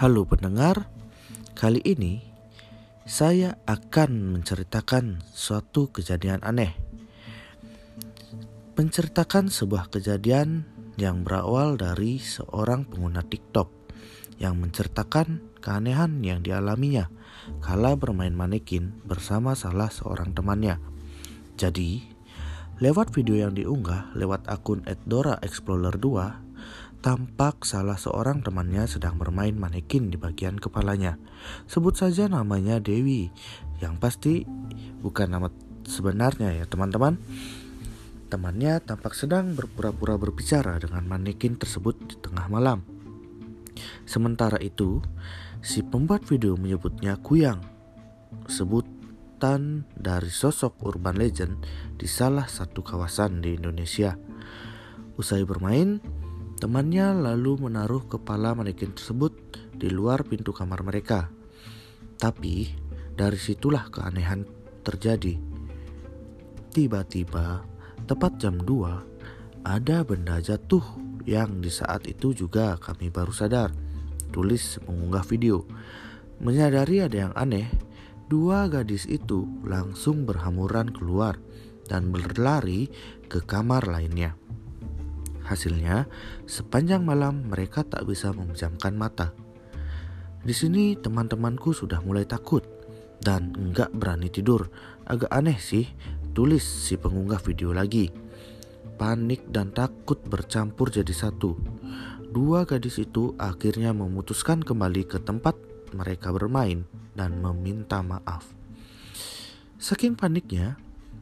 Halo pendengar, kali ini saya akan menceritakan suatu kejadian aneh. Menceritakan sebuah kejadian yang berawal dari seorang pengguna TikTok yang menceritakan keanehan yang dialaminya kala bermain manekin bersama salah seorang temannya. Jadi, lewat video yang diunggah lewat akun @dora explorer 2 Tampak salah seorang temannya sedang bermain manekin di bagian kepalanya. Sebut saja namanya Dewi, yang pasti bukan nama sebenarnya ya teman-teman. Temannya tampak sedang berpura-pura berbicara dengan manekin tersebut di tengah malam. Sementara itu, si pembuat video menyebutnya Kuyang, sebutan dari sosok urban legend di salah satu kawasan di Indonesia. Usai bermain, Temannya lalu menaruh kepala manekin tersebut di luar pintu kamar mereka. Tapi dari situlah keanehan terjadi. Tiba-tiba, tepat jam 2, ada benda jatuh yang di saat itu juga kami baru sadar. Tulis mengunggah video. Menyadari ada yang aneh, dua gadis itu langsung berhamuran keluar dan berlari ke kamar lainnya. Hasilnya, sepanjang malam mereka tak bisa memejamkan mata. Di sini teman-temanku sudah mulai takut dan enggak berani tidur. Agak aneh sih, tulis si pengunggah video lagi. Panik dan takut bercampur jadi satu. Dua gadis itu akhirnya memutuskan kembali ke tempat mereka bermain dan meminta maaf. Saking paniknya,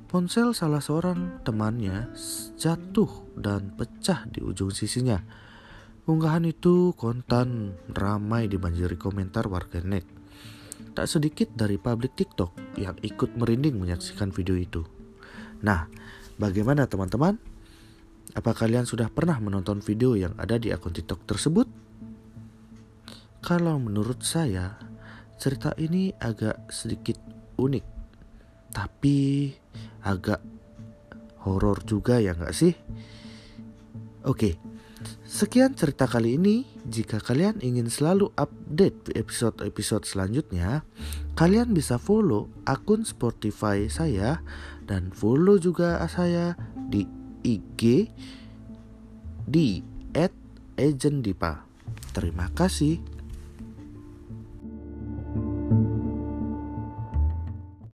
Ponsel salah seorang temannya jatuh dan pecah di ujung sisinya. Unggahan itu kontan ramai dibanjiri komentar warganet. Tak sedikit dari publik TikTok yang ikut merinding menyaksikan video itu. Nah, bagaimana teman-teman? Apa kalian sudah pernah menonton video yang ada di akun TikTok tersebut? Kalau menurut saya, cerita ini agak sedikit unik. Tapi agak horor juga ya nggak sih? Oke, sekian cerita kali ini. Jika kalian ingin selalu update episode-episode selanjutnya, kalian bisa follow akun Spotify saya dan follow juga saya di IG di @agendipa. Terima kasih.